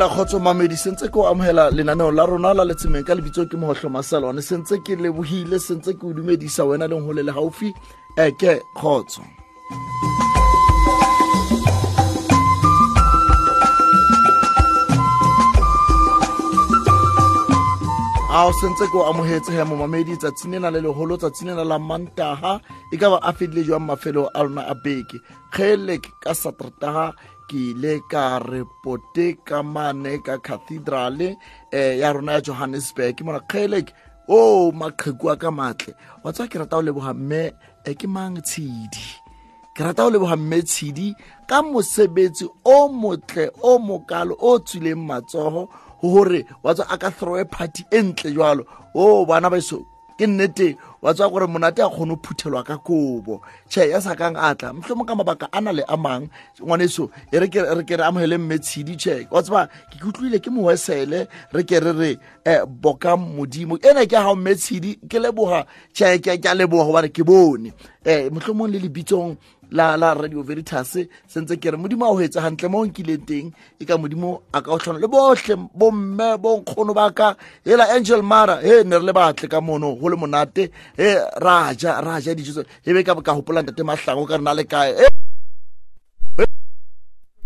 e la kgotso mamedi sentse ke o amogela lenaneo la rona la letsemeng ka lebitso ke mogotlho masalwane. Sentse ke lebogile sentse ke o dumedisa wena leng go le gaufi eke ke kgotso. A sentse ke o amogetse he momamedi tsatsing ena le legolo tsatsing ena la mantaga e ka ba a fedile jwang mafelo a rona a beke? Kgelek ka satertaga ke ile ka repote ka mane ka cathedrale um ya rona ya johannesburg. Mona kgelek o maqheku a ka matle. Wa tswa ke rata go leboga mme um ke mang tshedi ke rata go leboga mme tshedi ka mosebetsi o motle o mokalo o tswileng matsogo gore wa tswa a ka throwe party e ntle jalo o bana baso ke nnete wa tswa gore monate a kgone go phuthelwa ka kobo. Tšhe ya sa kang a tla. Mohlomong ka mabaka a na le a mang ngwaneso e re ke re amogele mme tshedi tšhe wa tseba ke kutlwile ke moesele re ke re re um boka modimo. Ene ke gao mme tshedi ke leboga tšhe ke a leboga gobane ke bone um mohlomong le lebitsong la la radio veritas sentse ke re modimo a o etsa gantle mo nkileng teng. E ka modimo a ka o tlhona le botlhe bomme bonkgono ba ka. Hela angel mara he ne re le batle ka mono go le monate. He ra ja ra ja dijo e be ka ka hopola ntate mahlango ka rena le kae?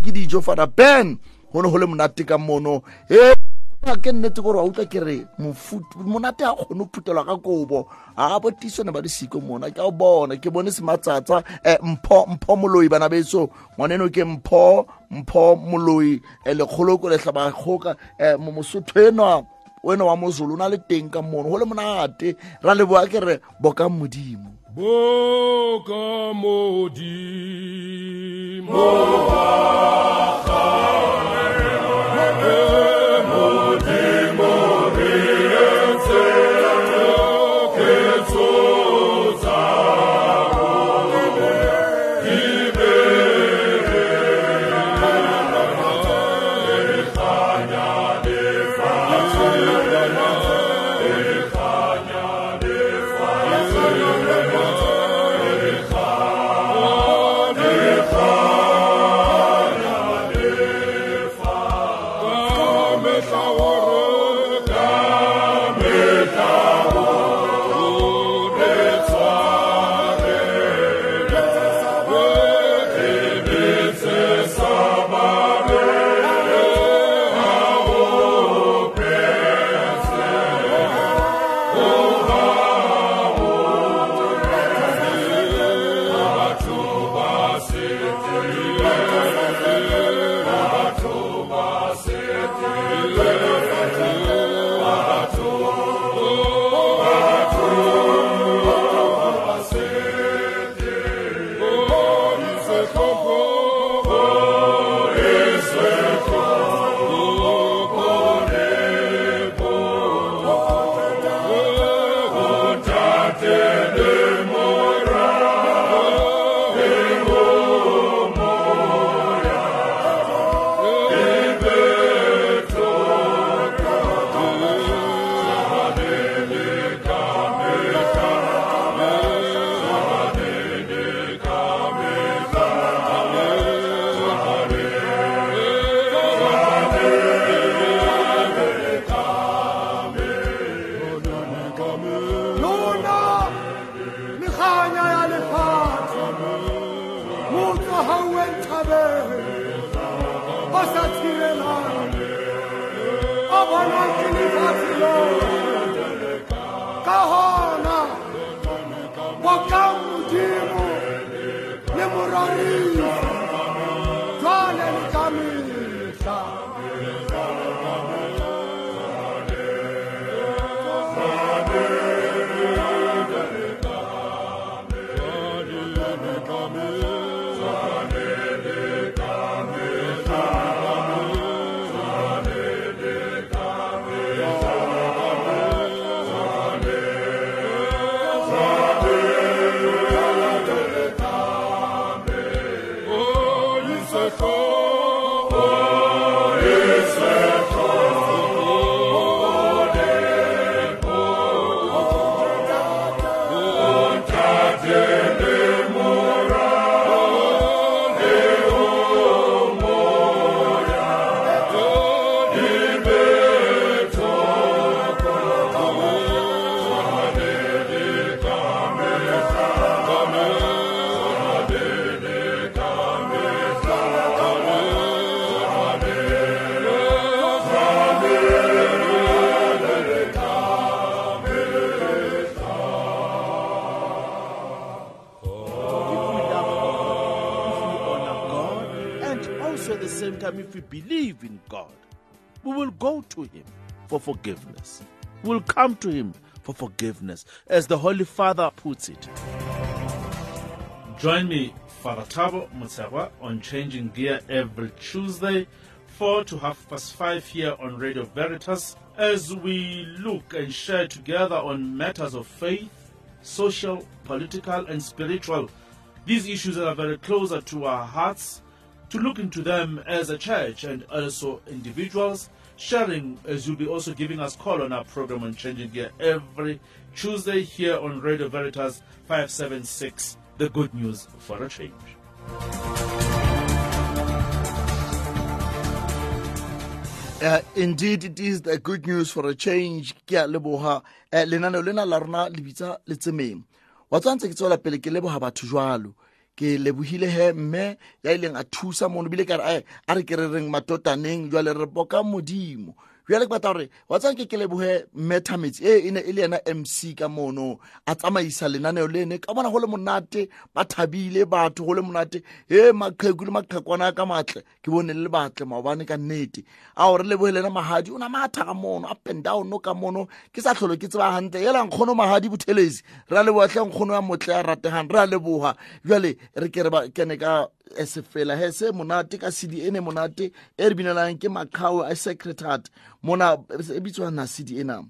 Ke dijo fara ben go ne go le monate ka mono. He ke nnetse gore wa utlwa ke re monate a kgone go phuthelwa ka kobo. A botisone ba disiko mona ke a o bona. Ke bone sematsatsa um mpho mpho moloi bana beso. Ngwaneno ke mpho mpho moloi. Um lekgoloko letlhabakgoka um mosotho enwa wena wa mozulu o na le teng ka mono. Go le monate. Ra leboa ke re boka modimo. Boka modimo forgiveness. We'll come to Him for forgiveness, as the Holy Father puts it. Join me, Father Tabo Mutsagwa, on Changing Gear every Tuesday, 4 to half past 5 here on Radio Veritas, as we look and share together on matters of faith, social, political, and spiritual. These issues are very closer to our hearts, to look into them as a church and also individuals, sharing as you'll be also giving us call on our program on Changing Gear every Tuesday here on Radio Veritas 576, the good news for a change. Uh, indeed, it is the good news for a change. Ke a leboha. Uh, lenaneo lena la rona le bitsa letsemeng. Wa tswa ntse ke tswela pele ke leboha batho jwalo. Ke lebohile he mme ya ileng a thusa mono bile ka re a re ke re reng matotaneng jwale re boka modimo. Jwale ke batla gore wa tswa ke ke lebohe mme Thametsi e e ne e le yena MC ka mono a tsamaisa lenaneo lene. Ka bona go le monate ba thabile batho go le monate. He maqheku le maqhekwana ka matle ke bone le batle maobane ka nnete. A gore lebohe lena mahadi o na matha ka mono up and down ka mono. Ke sa tlholo ke tseba gantle ela nkgono mahadi bothelesi re a leboga tle nkgono ya motle a rategang re a leboga jale re ke re ba kene ka eh, sefela he se monate ka cd ene monate e re binelang ke maqhao a sacred heart mona e bitswa na cd ena?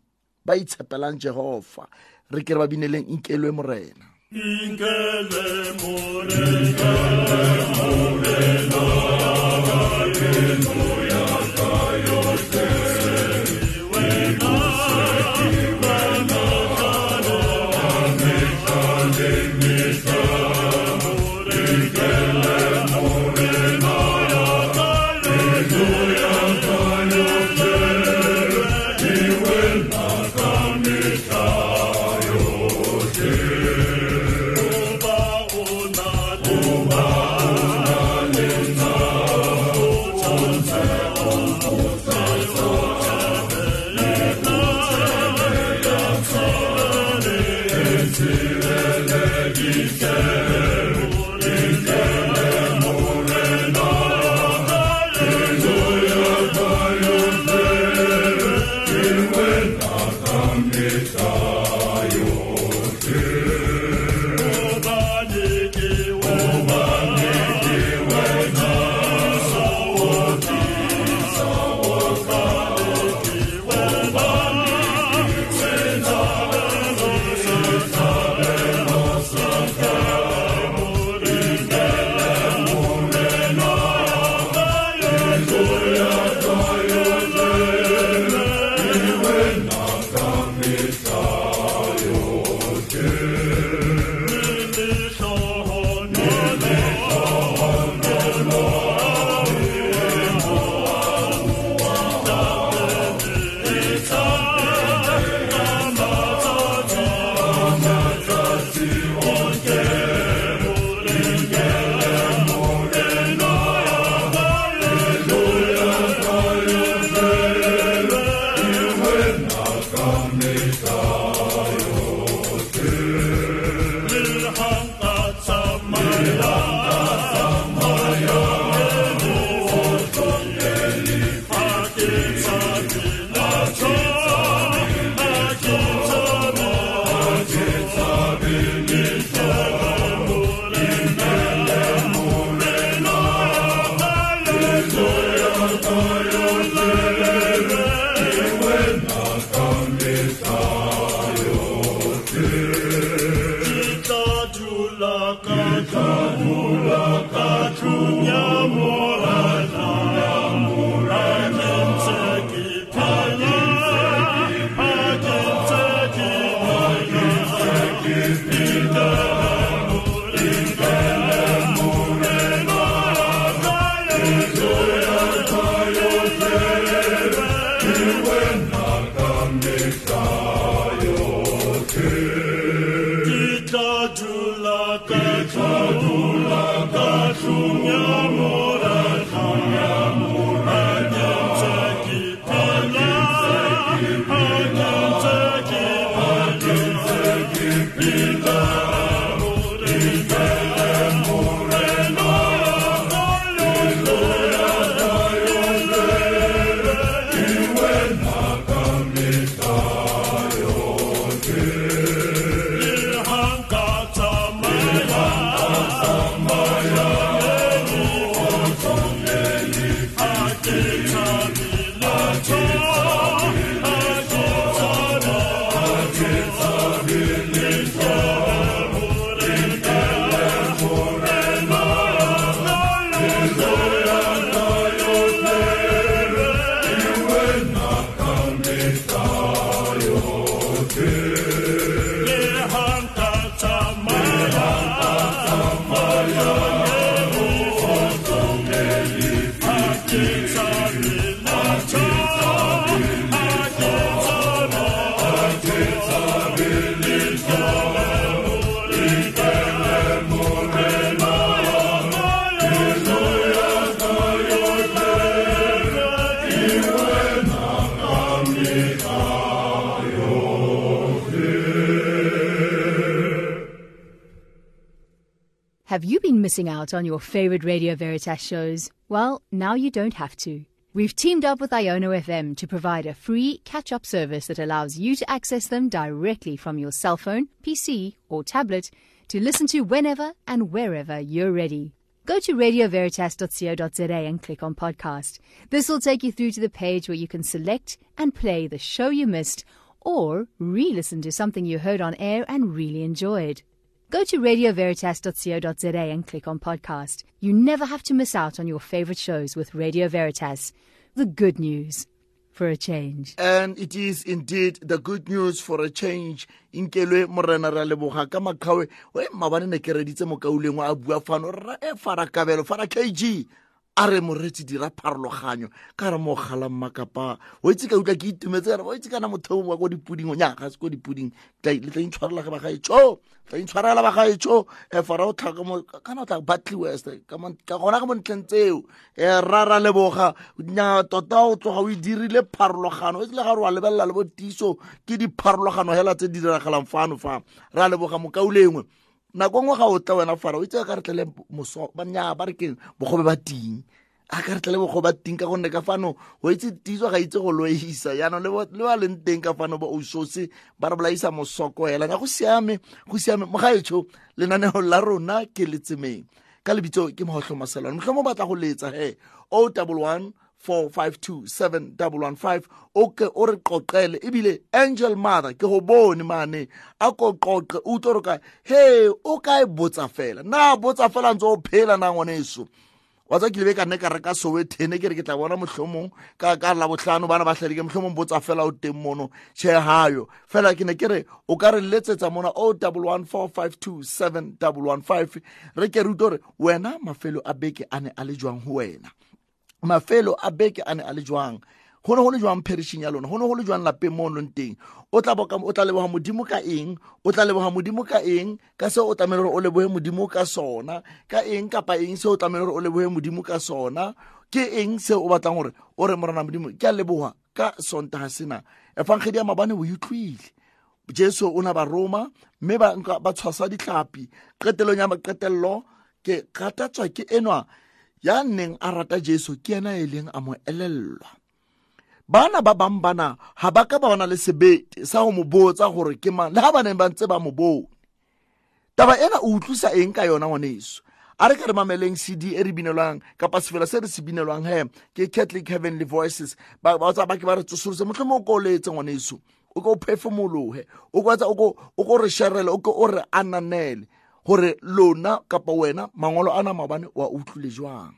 Ba itshepelang jehova re ke re ba bineleng inkelwe morena. Inkele morena, Have you missing out on your favorite Radio Veritas shows? Well, now you don't have to. We've teamed up with Iono FM to provide a free catch up service that allows you to access them directly from your cell phone, PC, or tablet to listen to whenever and wherever you're ready. Go to radioveritas.co.za and click on podcast. This will take you through to the page where you can select and play the show you missed or re listen to something you heard on air and really enjoyed. Go to radioveritas.co.za and click on podcast. You never have to miss out on your favorite shows with Radio Veritas. The good news for a change. and it is indeed the good news for a change inkelwe morena ra leboga ka makgawe oe mabane ne ke reditse mokauleng wa a bua fano ra e fara kabelo fara kg a re moretsi dira pharologanyo. Ka re mo gala mmakapa o itse ka utlwa ke itumetse re o itse kana motheo wa ko dipuding o nyaga se ko dipuding. Le tla intshwarela ge bagaetsho tla intshwarela bagaetsho e fara o tlhaka mo kana o tla battle west ka gona ka mo ntlheng tseo. E rara leboga. Nya tota o tloga o e dirile pharologano. E tsile ga re wa lebelela le botiso ke dipharologano hela tse di diragalang fano fa. Ra leboga mokaulengwe nako ngwe ga o tla wena fara o itse ka re tlele nya ba re keng bogobe ba ting. A ka re tlele bogobe ba ting ka gonne ka fano o itse tiso ga itse go loisa yaanong le ba leng teng ka fano ba osose ba re bolaisa mosoko hela. Nya go siame go siame. Mogaetsho lenaneo la rona ke letsemeng ka lebitso ke mogotlho maselwane motlho mo batla go letsa he o double one 4527115 o ke o re qoqele. Ebile angel mother ke go bone mane. A ko qoqe o utlwe ka he o kae botsa fela? Na botsa fela ntse o phela na ngwaneso? Wa tsa ke lebe ka nne ka reka sowethene ke re ke tla bona mohlomong ka ka labohlano bana ba hlalike mohlomong botsa fela o teng mono. Che hayo. Fela ke ne ke re o ka re letsetsa mona o double one four five two seven double one five. Re ke re utlwe gore wena mafelo a beke a ne a le jwang ho wena mafelo a beke a ne a le jwang? Go ne go le jwang perishing ya lona? Go ne go le jwang lapeng mo o leng teng? O tla leboga modimo ka eng? O tla leboga modimo ka eng? Ka seo o tlamehile gore o leboge modimo ka sona? Ka eng kapa eng seo o tlamehile gore o leboge modimo ka sona? Ke eng seo o batlang gore o re morana modimo ke a leboga ka sontaga sena. Efangedi ya mabane o utlwile jesu o na ba roma mme ba tshwasa ditlhapi qetelong ya maqetelelo ke kgatatswa ke enwa ya neng a rata jesu ke ena e leng a mo elellwa. Bana ba bang bana ga ba ka ba bona le sebete sa go mo botsa gore ke mang le ga ba neng ba ntse ba mo bone. Taba ena o utlwisa eng ka yona ngwaneso? A re ka re mameleng cd e re binelwang kapa sefela se re se binelwang he ke catholic heavenly voices. Ba tsa ba ke ba re tsosolose motlho mo o ko o letse ngwaneso o ko o phefomologe o ko o ko re sherele o ko o re ananele gore lona kapa wena mangolo a na mabane wa utlwile jwang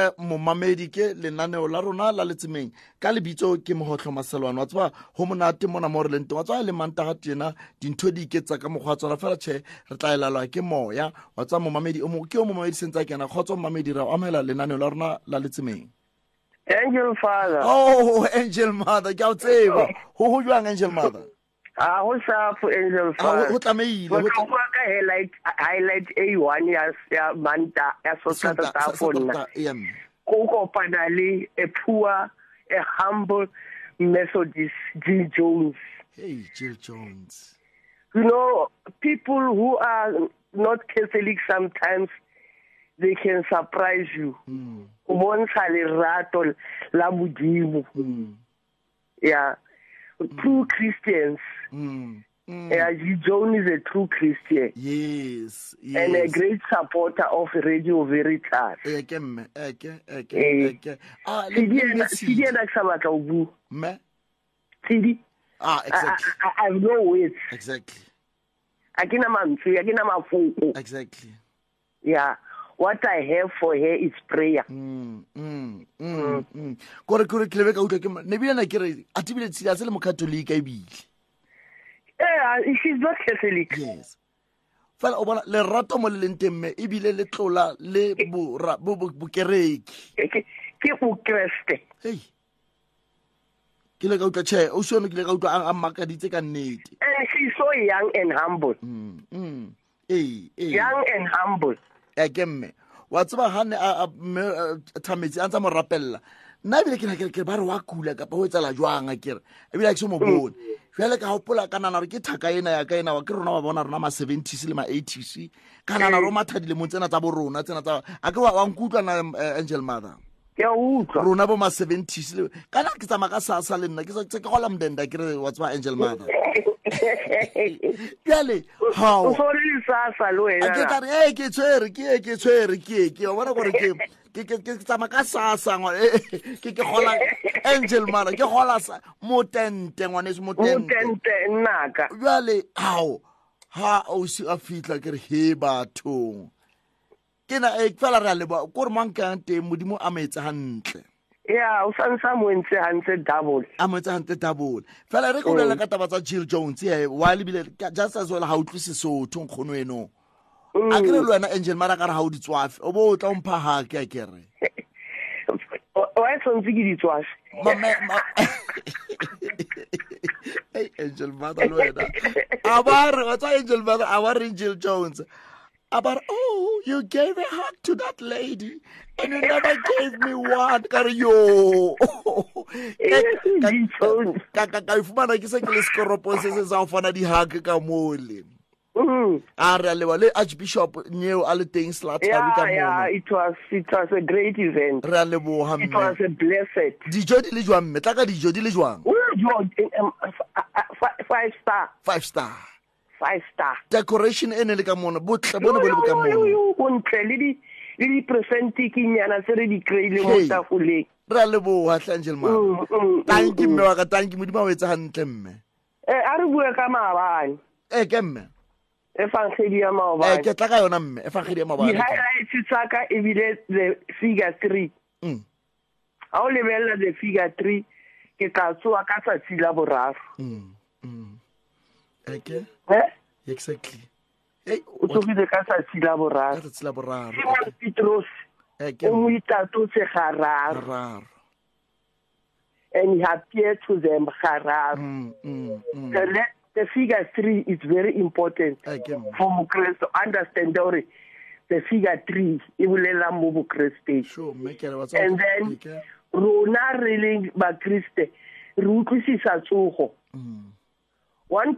ke momamedi ke lenaneo la rona la letsemeng. Ka lebitso ke mogotlho maselwane wa tseba go monate mona mo re leng teng. Wa tseba le mantaga tena dintho di iketsa ka mokgwa wa tsona. Fela tšhe re tla elalwa ke moya. Wa tseba momamedi ke o momamedi sentse a kena. Kgotsa momamedi ra o amogela lenaneo la rona la letsemeng. Angel Father. oh angel mother ke a o tseba. Go go jwang angel mother Ah, ho sharp Angel Father. go tlameile Go go tla- tla ka highlight highlight A1 ya ya manta ya sosata Santa- ta sa- sa- fonna. tota. Ko kopana le a poor a humble Methodist Jill Jones. hey jill jones You know, people who are not Catholic sometimes they can surprise you. Mm, Go bontsha lerato la modimo. mm, Yeah. True Christians. mm, mm. Jill Jones is a true Christian. yes and a great supporter of Radio Veritas. eke mme eke eke Eh. eke ah le Tshedi le ena Tshidi. Tshedi ena ke sa batla ho bua. mme Tshedi, ah I, exactly I, I have no words. exactly A ke na mantswe, a ke na mafoko. exactly Yeah. What I have for her is prayer. Mm, mm, mm, kore kore ke lebe ka utlwa ke ne bile na ke re a tibile tshedi se le mokatolika ebile Yeah, she's not Catholic. yes fela o bona lerato mo le leng teng mme ebile le tlola le bora- bo- bo- bokereki Ke ke o Kriste. hei ke le ka utlwa tšhe o sione ke le ka utlwa a- mmakaditse ka nnete And she's so young and humble. Mm, mm. ee ee Young and humble. Eke mme wa tseba ga ne a- a- mme, eh, a ntse mo rapelela nna ebile ke na ke ba re wa kula kapa o etsala jwang a kere ebile a ke se mo bone. Jale ka gopola ka nana gore ke thaka ena ya ka ena wa ke rona wa bona rona ma seventies le ma eighties ka nana ro mathadilemong tsena tsa bo rona tsena tsa a ke wa nkutlwa nkutlwana eh, angel mother? Ke a utlwa. rona bo ma seventies le kana ke tsamaya ka sasa le nna ke ke gola modenda kere wa tseba angel mother jale O how so le sasa lo a ke wena. tare e ke tshwere ke e ke tshwere ke e ke wa bona gore ke ke ke ke tsama ka sasa ngwa eh, ke ke gola angel mara ke gola sa motente ngwaneso motente. Motente nnaka. jale ao ha o se a fitla ke re he bathong. Ke na e fela re a leba kore mankang teng modimo a mo etse gantle ya usanisa mwense hanse double amwetse hanse double fela re ke bolela ka taba tsa jill jones e wa lebile just as well ga utlwe sesotho nkgono enong a kere le wena angel mara ka re ga o di tswafe o bo o tla mpha ga ke a kere. Wa tshwanetse ke di tswafe angel mother le wena a ba re wa tsa angel mother a ba re jill jones. A ba re oh you gave a hug to that lady and you never gave me one. Ka re yo Ka- ifumana ke se ke le sekoropong se se sa fana dihake ka mole. Mm. a re a leba le archbishop nyeo a le teng slathabi ka Yeah, yeah, it was it was a great event. re a leboga It was a blessed. dijo di le jwang mme? Tla ka dijo di le jwang? Um, uh, uh, fi- five star, five star five star decoration e ne le ka mona botle bone bo le ka mona bontle le di le di presente ke nyana se re di kry-ile mo tafoleng re a leboga tlhangel ma tanki mme wa ka tanki modimo a o etsa gantle mme eh a re bue ka maabane ee ke mme e fankgedi ya maobane ke tla ka yona mme e fankgedi ya maobane di-highlights tsa ka ebile the figure three ga o lebelela the figure three ke ka tsoa ka tsatsi la boraro mm mm eke Okay. Exactly O tsogile ka tsatsi la boraro. tsatsi la boraro Simon Petros o mo itatotse gararo. and he appeared to them gararo. Mm, mm, mm. The, the figure three is very important for Mokristo to understand hore the figure three e bolela mo bokristeng. sure mme ke re wa And then rona re le bakriste re utlwisisa tsogo. Mm, One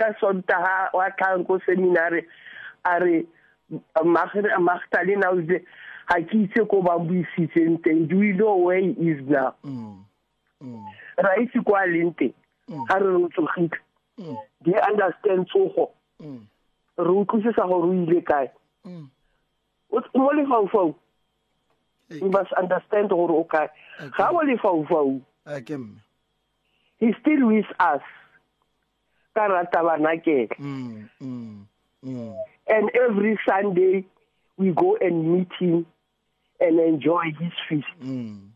ka sontaga wa tlhang ko seminary a re Mag- Magdalene o ile ga ke itse ko ba buisitseng teng. Do you know where he is now? Mm, mm, ra itse kwa a leng teng. Ga re re o tsogile. Mm, di understand tsogo mm, re utlwisisa gore o ile kae? Mm. Mo lefaufau you must understand gore o kae. Ga mo lefaufau he still with us. banakela Mm, mm, mm. and every sunday we go and meet him and enjoy his feast. Mm.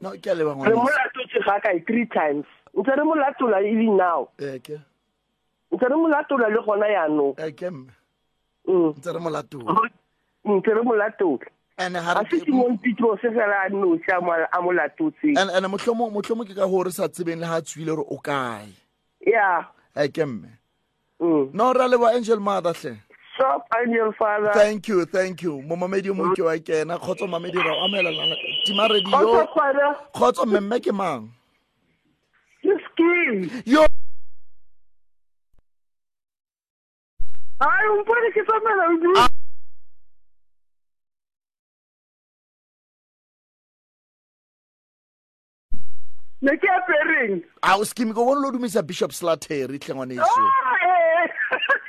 no ke a leba re mo ngwaneso. latotse ga kae? Three times. Ntse re mo latola even now. Eh, ke? Ntse re mo latola le gona yaanong eh, ke mme? Mm. ntse re molatola ntse re mo latola and ga se simon petro se fela a nosi a mo- a mo and and mohlomong ke ka gore re sa tsebeng le ha tswile gore o kae. Ya. Eh ke mme. Mm. no ra leba angel mother hle. Stop angel father. Thank you thank you. Mo mamedi mo ke wa kena. Kgotso mamedi ra amela lana tima radio. Father. Kgotso mmemme ke mang? Ke skin yo. Ai umpone ke tsamela udu ne eng a o skimi go bona lo dumisa bishop slattery tlhengwane eso oh, eh.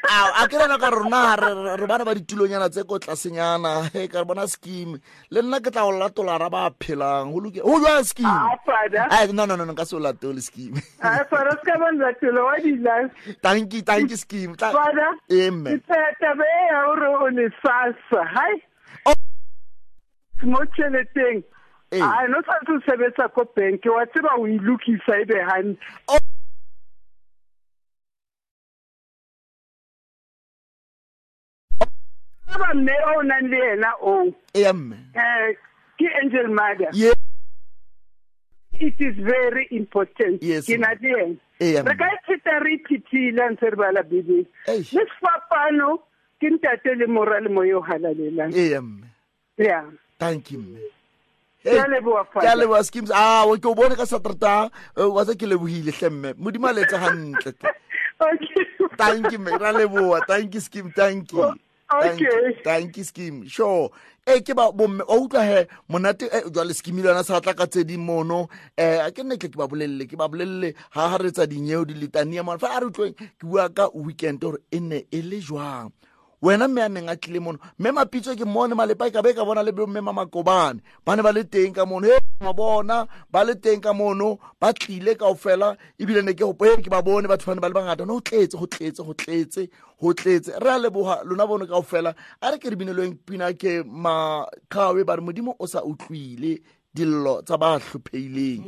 a ke rena ka rona re bana ba ditulonyana tse ko tlasenyana. E ka bona scheme. Le nna ke tla o latola ra ba phelang. Go jwa scheme? Ah, a no no no ka se o latole scheme. Ah, a fara ska ba wa di la thank scheme. Tla fara amen. tsata be sasa. Hai? Oh. Mo tšheleteng Hayi no tshwanetse usebenza ko bank wa tseba o ilukisa ebe hantle. Ba mme o nang le yena o. Eya mme. Eh ke Angel Mother. Yeah. It is very important. Yes. Ke na le yena. Eya. Re ka e tsita re e ithitile ntse re bala Bible. Le fapano ke ntate le morale moyo halalelang. Eya mme. Yeah. Thank you mme. Ke a leboha, ke a Father. leboa schemes a o ke o bone ka saterta wa tse ke lebogile hle mme. Modimo a letsa gantle thank you ra leboa thank you scheme thank you. Thank you. Okay. thank you scheme sure. E ke ba bomme wa utlwa he monate eh, jwale scheme le yona sa tla ka tse di mono. Eh a ke nne tle ke ba bolelle ke ba bolelle ha ha re tsa dinyeo di litania mona fa a re utlweng ke bua ka weekend gore e ne e le jwang wena mme a neng a tlile mono. Mme mapitso ke mone malepa e ka be ka bona le mme mamakobane ba ne ba le teng ka mono. He ma bona ba le teng ka mono. Ba tlile kao fela ebile ne ke gopo he ke ba bone batho ba ne ba le bangata. No go tletse go tletse go tletse go tletse. Re a leboga lona bone kao fela a re ke re binelweng pina ke makgawe ba re modimo o sa utlwile dillo tsa ba hlopheileng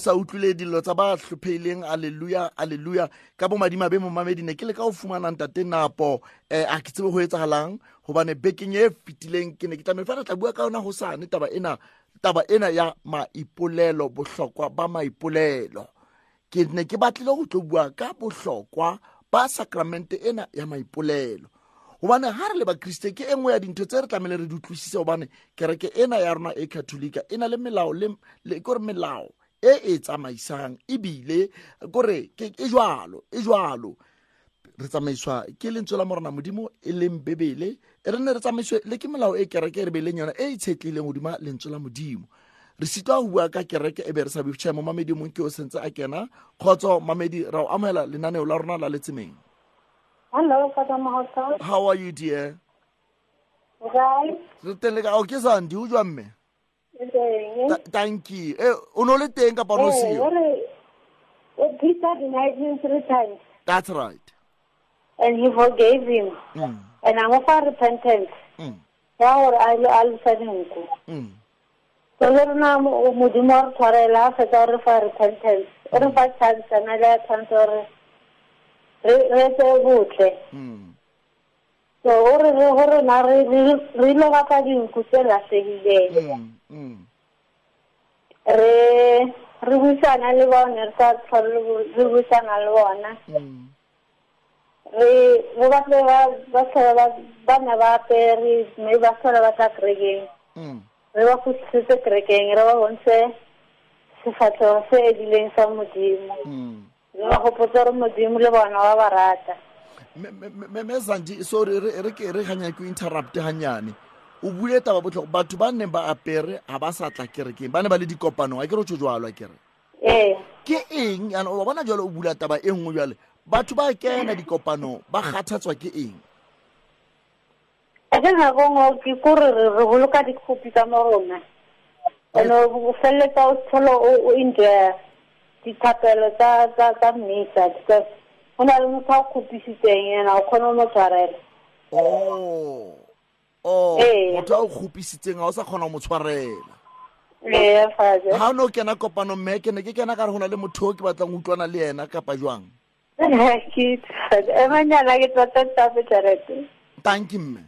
sa utlwile dilo tsa ba tlhopheileng alleluia alleluia. Ka bo madimabe momamedi ne ke le ka go fumanang tate napo. Um a ke tsebe go etsagalang gobane bekeng e fetileng ke ne ke tlamele fa re tla bua ka yona go sane taba ena taba ena ya maipolelo bohlokwa ba maipolelo. Ke ne ke batlile go tlo bua ka bohlokwa ba sakramente ena ya maipolelo. Gobane ga re le bakriste ke e nngwe ya dintho tse re tlamehile re di utlwisise gobane kereke ena ya rona e catholika e na le melao le kore melao e e tsamaisang ebile kore ke e jwalo e jwalo. Re tsamaiswa ke lentswe la morana modimo e leng bebele re ne re tsamaiswe le ke melao e kereke e re beleng yona e itshetlileng godima lentswe la modimo. Re sitwa go bua ka kereke e be re sa befšhae mo mamedi mong ke o sentse a kena. Kgotso mamedi ra o amogela lenaneo la rona la letsemeng. Hello, Father Mahota. how are you dear? Right? re teng le ka o ke sandi o jwa mme? Thank you e o ne o le teng kapa o ne o Hey, seo what a- what Peter denied him three times, that's right and he forgave him. mm. And I'm offer repentance. Mm. Ya gore a ile a lesa dinku. Mm. So le rona mo- modimo wa re tshwarela a fetsa re fa repentance. O re fa chance ana le a chance gore re re botle. Mm. So o re re go rona re re- re ile gapa dinku tse latlhegileng. Mm. Mm. re re buisana le bone re sa tlhole re buisana le bona Mm. re re batle ba ba tlhole ba ba ne ba apere mme ba tlhole ba tla kerekeng Mm. re ba fusitse kerekeng re ba bontshe sefatlhego se edileng sa modimo Mm. re ba gopotse gore modimo le bona ba ba rata Me- me- me- me sanji sorry re re ke re ganya ke interrupt ganyane o bule taba botlhoko batho ba neng ba apere ga ba sa tla kerekeng ba ne ba le dikopanong a ke re o tso jalo a kere ee ke eng? Yana o bona jalo o bula taba e nngwe jale batho ba kena dikopanong ba kgathatswa ke eng? A ke nako ngwe ke kore re re boloka dikgopi ka mo rona and o feleletsa o tlhole o- o enjoya dithapelo tsa tsa tsa mmisa because go na le motho a o kgopisitseng ena o kgone o mo tshwarela. O o Ee. motho a o kgopisitseng ga o sa kgona go mo tshwarela. Ee faje ga o ne o kena kopanong mme ke ne ke kena ka re go na le motho o ke batlang go utlwana le ena kapa jwang? Ke emanyana ke tota tape jarete tanki mme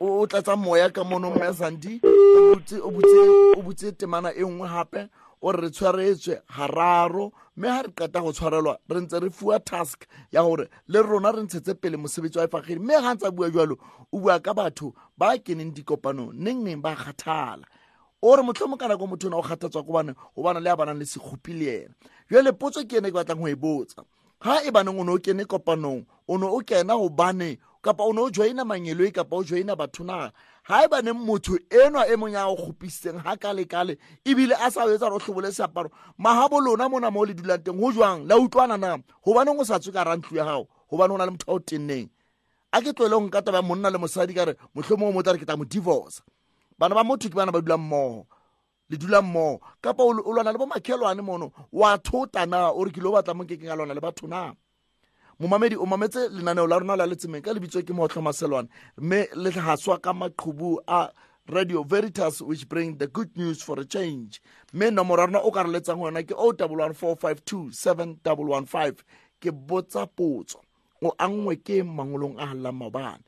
o o tlatsa moya ka mono mme sandi. O butse- o butse- o butse temana e nngwe gape o re re tshwaretswe gararo mme ga re qeta go tshwarelwa re ntse re fiwa task ya gore le rona re ntshetse pele mosebetsi wa efagedi mme ga ntse a bua jalo o bua ka batho ba keneng dikopanong neng neng ba kgathala. O re motlho mo ka nako motho o ne o kgathatswa ko bane go bana le a banang le sekgopi le ena jale potso ke ene ke batlang go e botsa. Ga e baneng o ne o kene kopanong o ne o kena gobane kapa o ne o joina manyeloi kapa o joina batho na ga e baneng motho enwa e mong ya go gopisitseng ga kale-kale ebile a sa etsa gore o tlhobole seaparo mahabo lona mona mo o le dulang teng go jwang? La utlwana na? Gobaneng o sa tswe ka rantlo ya gago gobane go na le motho a o tenneng? A ke tlo go ka taba monna le mosadi ka re motlho mongwe mo tla re ke tla mo divorce. Bana ba motho ke bana ba dulang mmogo le dula mmogo kapa o o lwana le bo makhelwane mono wa thota na o re ke lo batla mo kekeng a lwana le batho na momamedi o mametse lenaneo la rona la letsemeng ka lebitso ke motlho mme le gaswa ka maqhubu a radio veritas which bring the good news for a change. Mme nomoro ya rona o ka re letsang yona ke oh o one four five two seven double one five. Ke botsa potso. O angwe ke mangolong a hallang maobane.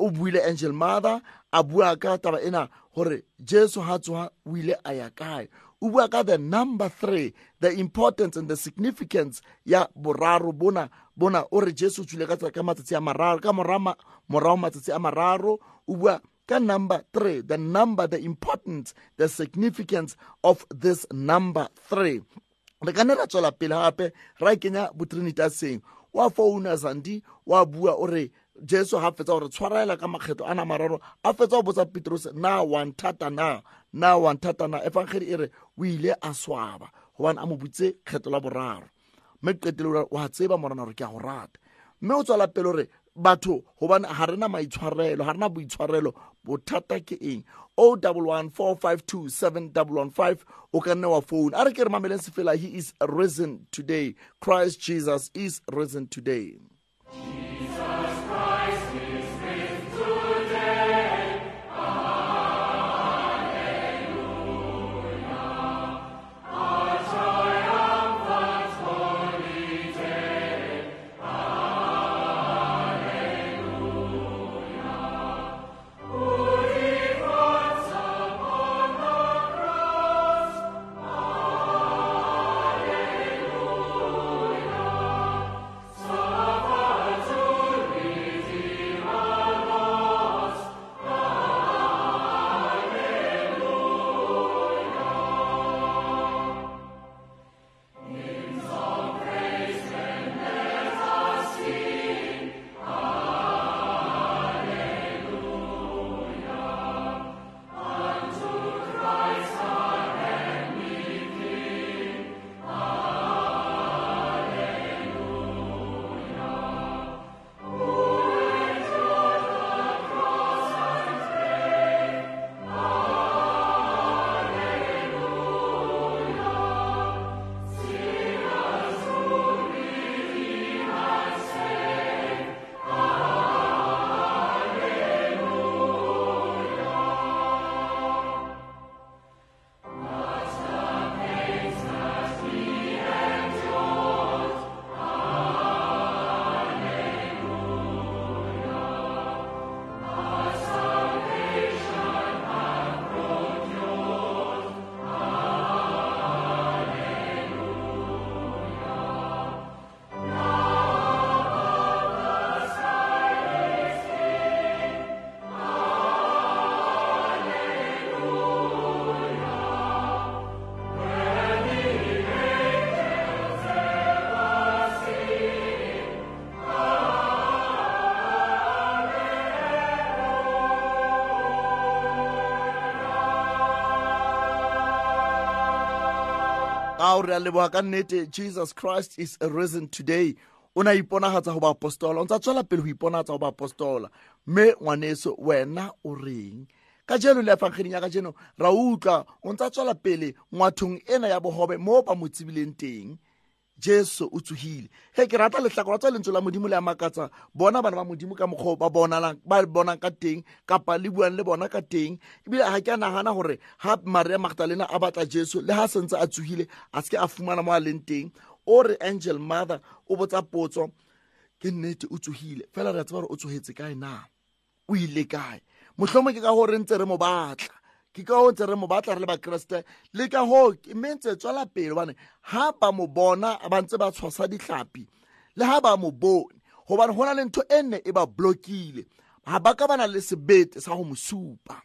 O buile angel mother a bua ka taba ena gore jesu ha tsoga o ile a ya kae bua ka the number three the importance and the significance ya boraro bona bona o re jesu o tswile ka ka matsatsi a mararo ka morama- morago matsatsi a mararo o bua ka number three the number the importance the significance of this number three. Re ka nne ra tswela pele gape ra kenya botrinitaseng wa founa zandi wa bua o re jesu ga fetsa gore tshwarela ka makgetho a na mararo a fetsa go botsa petrus na wa nthata na? Na wa nthata na? Efangedi e re o ile a swaba. Gobane a mo butse kgetho la boraro. Mme qetele wa tseba morana gore ke a go rata. Mme o tswela pele gore batho gobane ga rena maitshwarelo ga rena boitshwarelo bothata ke eng? Oh o double one four five two seven double one five o ka nne wa phone a re ke re mameleng sefela he is risen today. Christ jesus is risen today ao re a leboga ka nnete jesus christ is risen today. O na iponagatsa go ba apostola o ntse a tswela pele go iponagatsa go ba apostola. Mme ngwaneso wena o reng? Ka jeno le afangkgeding ya ka jeno ra utlwa o ntse a tswela pele ngwathong ena ya bogobe mo ba mo tsebileng teng. Jesu o tsogile he ke rata letlhako la tswa lentswe la modimo le a makatsa. Bona bana ba modimo ka mokgwa o ba bonalang- ba bonang ka teng kapa le buang le bona ka teng. Ebile ga ke a nagana gore ga maria magdalena a batla jesu le ga sentse a tsogile a seke a fumana mo a leng teng. O re angel mother o botsa potso ke nnete o tsogile fela re a tseba gore o tsogetse kae na? O ile kae? Motlhomo ke ka go re ntse re mo batla. Ke ka go ntse re mo batla re le bakeresete le ka go mme ntse tswela pele bane ga ba mo bona ba ntse ba tshwasa ditlhapi le ga ba mo bone gobane go na le ntho e nne e ba blokile ga ba ka ba na le sebete sa go mo supa.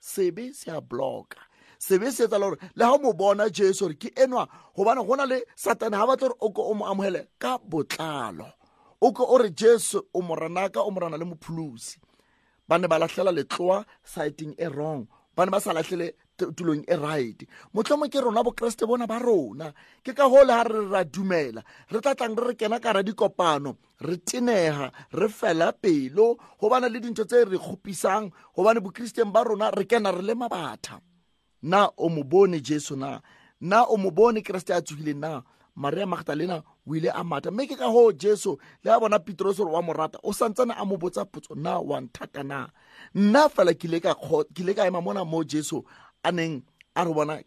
Sebe se a blocka. Sebe se etsa le gore le ga mo bona jesu gore ke enwa gobane go na le satane ga batle gore o ke o mo amogele ka botlalo. O ke o re jesu o moranaka o morana le mopholosi. Ba ne ba latlhela letloa siteng e wrong ba ne ba sa latlhele tulong e right. Motlhomo ke rona bokeresete bona ba rona. Ke ka go le ga re ra dumela. Re tla tlang re re kena ka ra dikopano. Re tenega re fela pelo. Go bana le dintho tse re kgopisang gobane bokristeng ba rona re kena re le mabatha. Na o mo bone jesu na? Na o mo bone keresete a tsogileng na? Maria magdalena o ile a mata mme ke ka go jesu le a bona petrosore wa morata o santsane a mo botsa potso na wa nthata na nna fela ke ile ka ema mona mo jesu a neng a re bona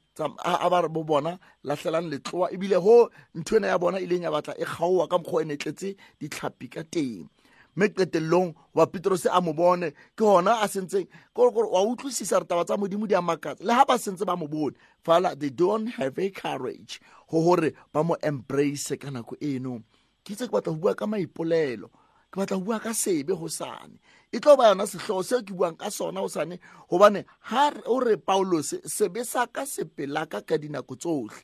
a ba re bo bona latlhelang letloa. Ebile ho ntho ena ya bona e ileng ya batla e kgaowa ka mokgwa o e ne tletse ditlhapi ka teng. Mme qetellong wa petrose a mo bone ke gona a sentseng kore wa utlwisisa re taba tsa modimo di a le ga ba sentse ba mo bone fala they don't have a courage go gore ba mo embrace ka nako eno. Ke itse ke batla go bua ka maipolelo ke batla go bua ka sebe go sane e tlo ba yona setlhogo seo ke buang ka sona go sane gobane ga o re paulos sebe sa ka sepelaka ka dinako tsotlhe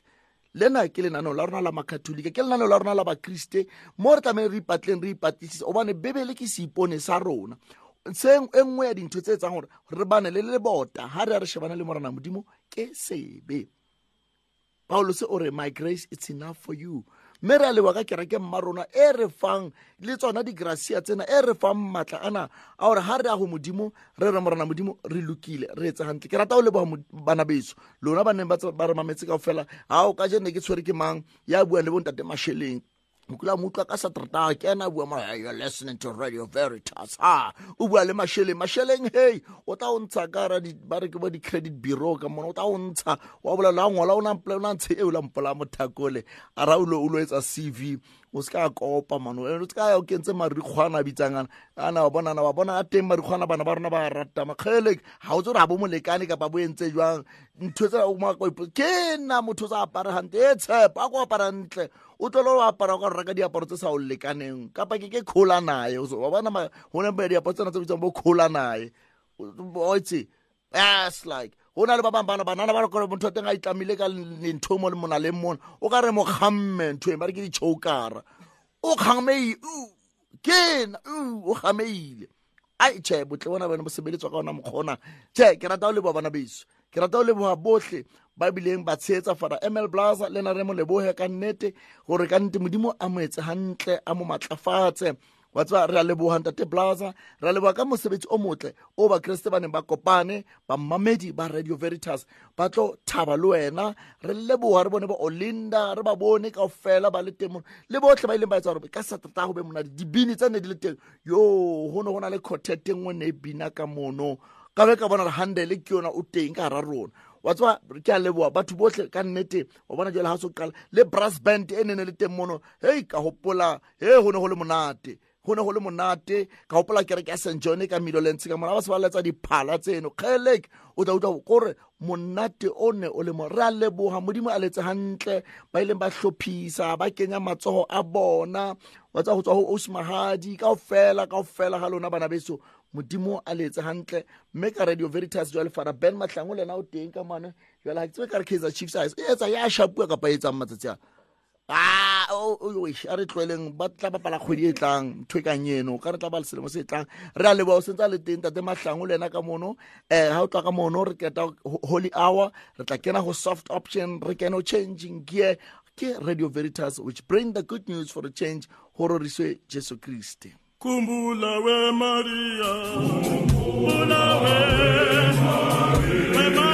lena ke lenaneo la rona la makatholika ke lenaneo la rona la bakriste. Mo re tlamehile re ipatleng re ipatlisisa gobane bebele ke seipone sa rona. Se e nngwe ya dintho tse etsang gore re bane le lebota ga re a re shebana le morana modimo ke sebe. Paulos o re my grace it's enough for you mme re a lewa ka kereke mma rona e re fang le tsona digracia tsena e re fang maatla ana a gore ga re ya go modimo re re morana modimo re lokile re etse gantle ke rata o leboga bana beso. Lona ba neng ba re mametse kao fela ga o ka jene ke tshwere ke mang? Ya buang le bontate masheleng mokula mo utlwa ka saterata ke ena a bua ma you're listening to radio veritas. Ha o bua le masheleng masheleng hey o tla o ntsha ka ra ba re ke bo di-credit bureau ka mona o tla o ntsha wa bolela a ngola o na ntshe e o la mpola mothakole. A ra o lo o lo etsa cv o se ka kopa mano. O se ka ya o kentse marikgwana a bitsang ana. Wa bonana wa bona a teng marikgwana bana ba rona ba rata. Makgele ga o tse gore ga bo molekane kapa bo entse jwang? Ntho tse ke nna motho o sa apare gante e tshepa a ko apara ntle o tlole o apara o ka reka diaparo tse sa o lekaneng kapa ke ke kgola naye O se- wa bona go ne ba diaparo tsena tse bitsang bo kgola naye o itse as like go na le ba bangwe bana banana ba re kore motho teng a itlamile ka lentho mo le monaleng mona o ka re mo kgamme ntho e ba re ke ditšhokara o kgameile ke na u, o kgameile ai tšhe botle bona bone bo sebeletswa ka ona mokgona tšhe ke rata o leboa bana beso ke rata o leboga botlhe ba bileng ba tsheetsa fara ml blaza le na re mo leboge ka nnete gore ka nnete modimo a mo etse gantle a mo matlafatse. Wa tseba re a leboga ntate blaza re a leboga ka mosebetsi o motle o bakeresete ba neng ba kopane bammamedi ba radio veritas. Ba tlo thaba le wena re leboga re bone ba olinda re ba bone kao fela ba le teng mono le botlhe ba ileng ba etsa gore ka saterata go be monate. Dibini tse ne di le teng. Yo go ne go na le quartet e nngwe ne e bina ka mono ka be ka bona re handele ke yona o teng ka gara rona. Wa tseba ke a leboa batho botlhe ka nnete wa bona jale ga so qala le brass band e nene le teng mono hei ka gopola he go ne go le monate. Go ne go le monate ka gopola kereke ya st john ka milolens ka mona ba se ba letsa diphala tseno. Kgeleke o tla utlwa kore monate o ne o le mo re a leboga modimo a letse gantle ba ileng ba tlhophisa ba kenya matsogo a bona. Wa tsa go tswa go osmahadi kao fela kao fela ga lona bana beso modimo a letse gantle mme ka radio veritas jwa lefara ben matlhango le ena o teng ka mane jale ga ke tsebe ka re kaizer chiefs a e etsa ya shapua kapa e etsang matsatsi a. Ah, a re tlwaeleng ba tla bapala kgwedi e tlang ntho e kang eno ka re tla ba le selemo se e tlang. Re a leboa o sentse a le teng tate mahlango le ena ka mono. Um ha o tla ka mono re keta holy hour re tla kena ho soft option re kene changing gear. Ke radio veritas which bring the good news for a change ho roriswe jesu kristi Kumbula we Maria. Kumbula we Maria.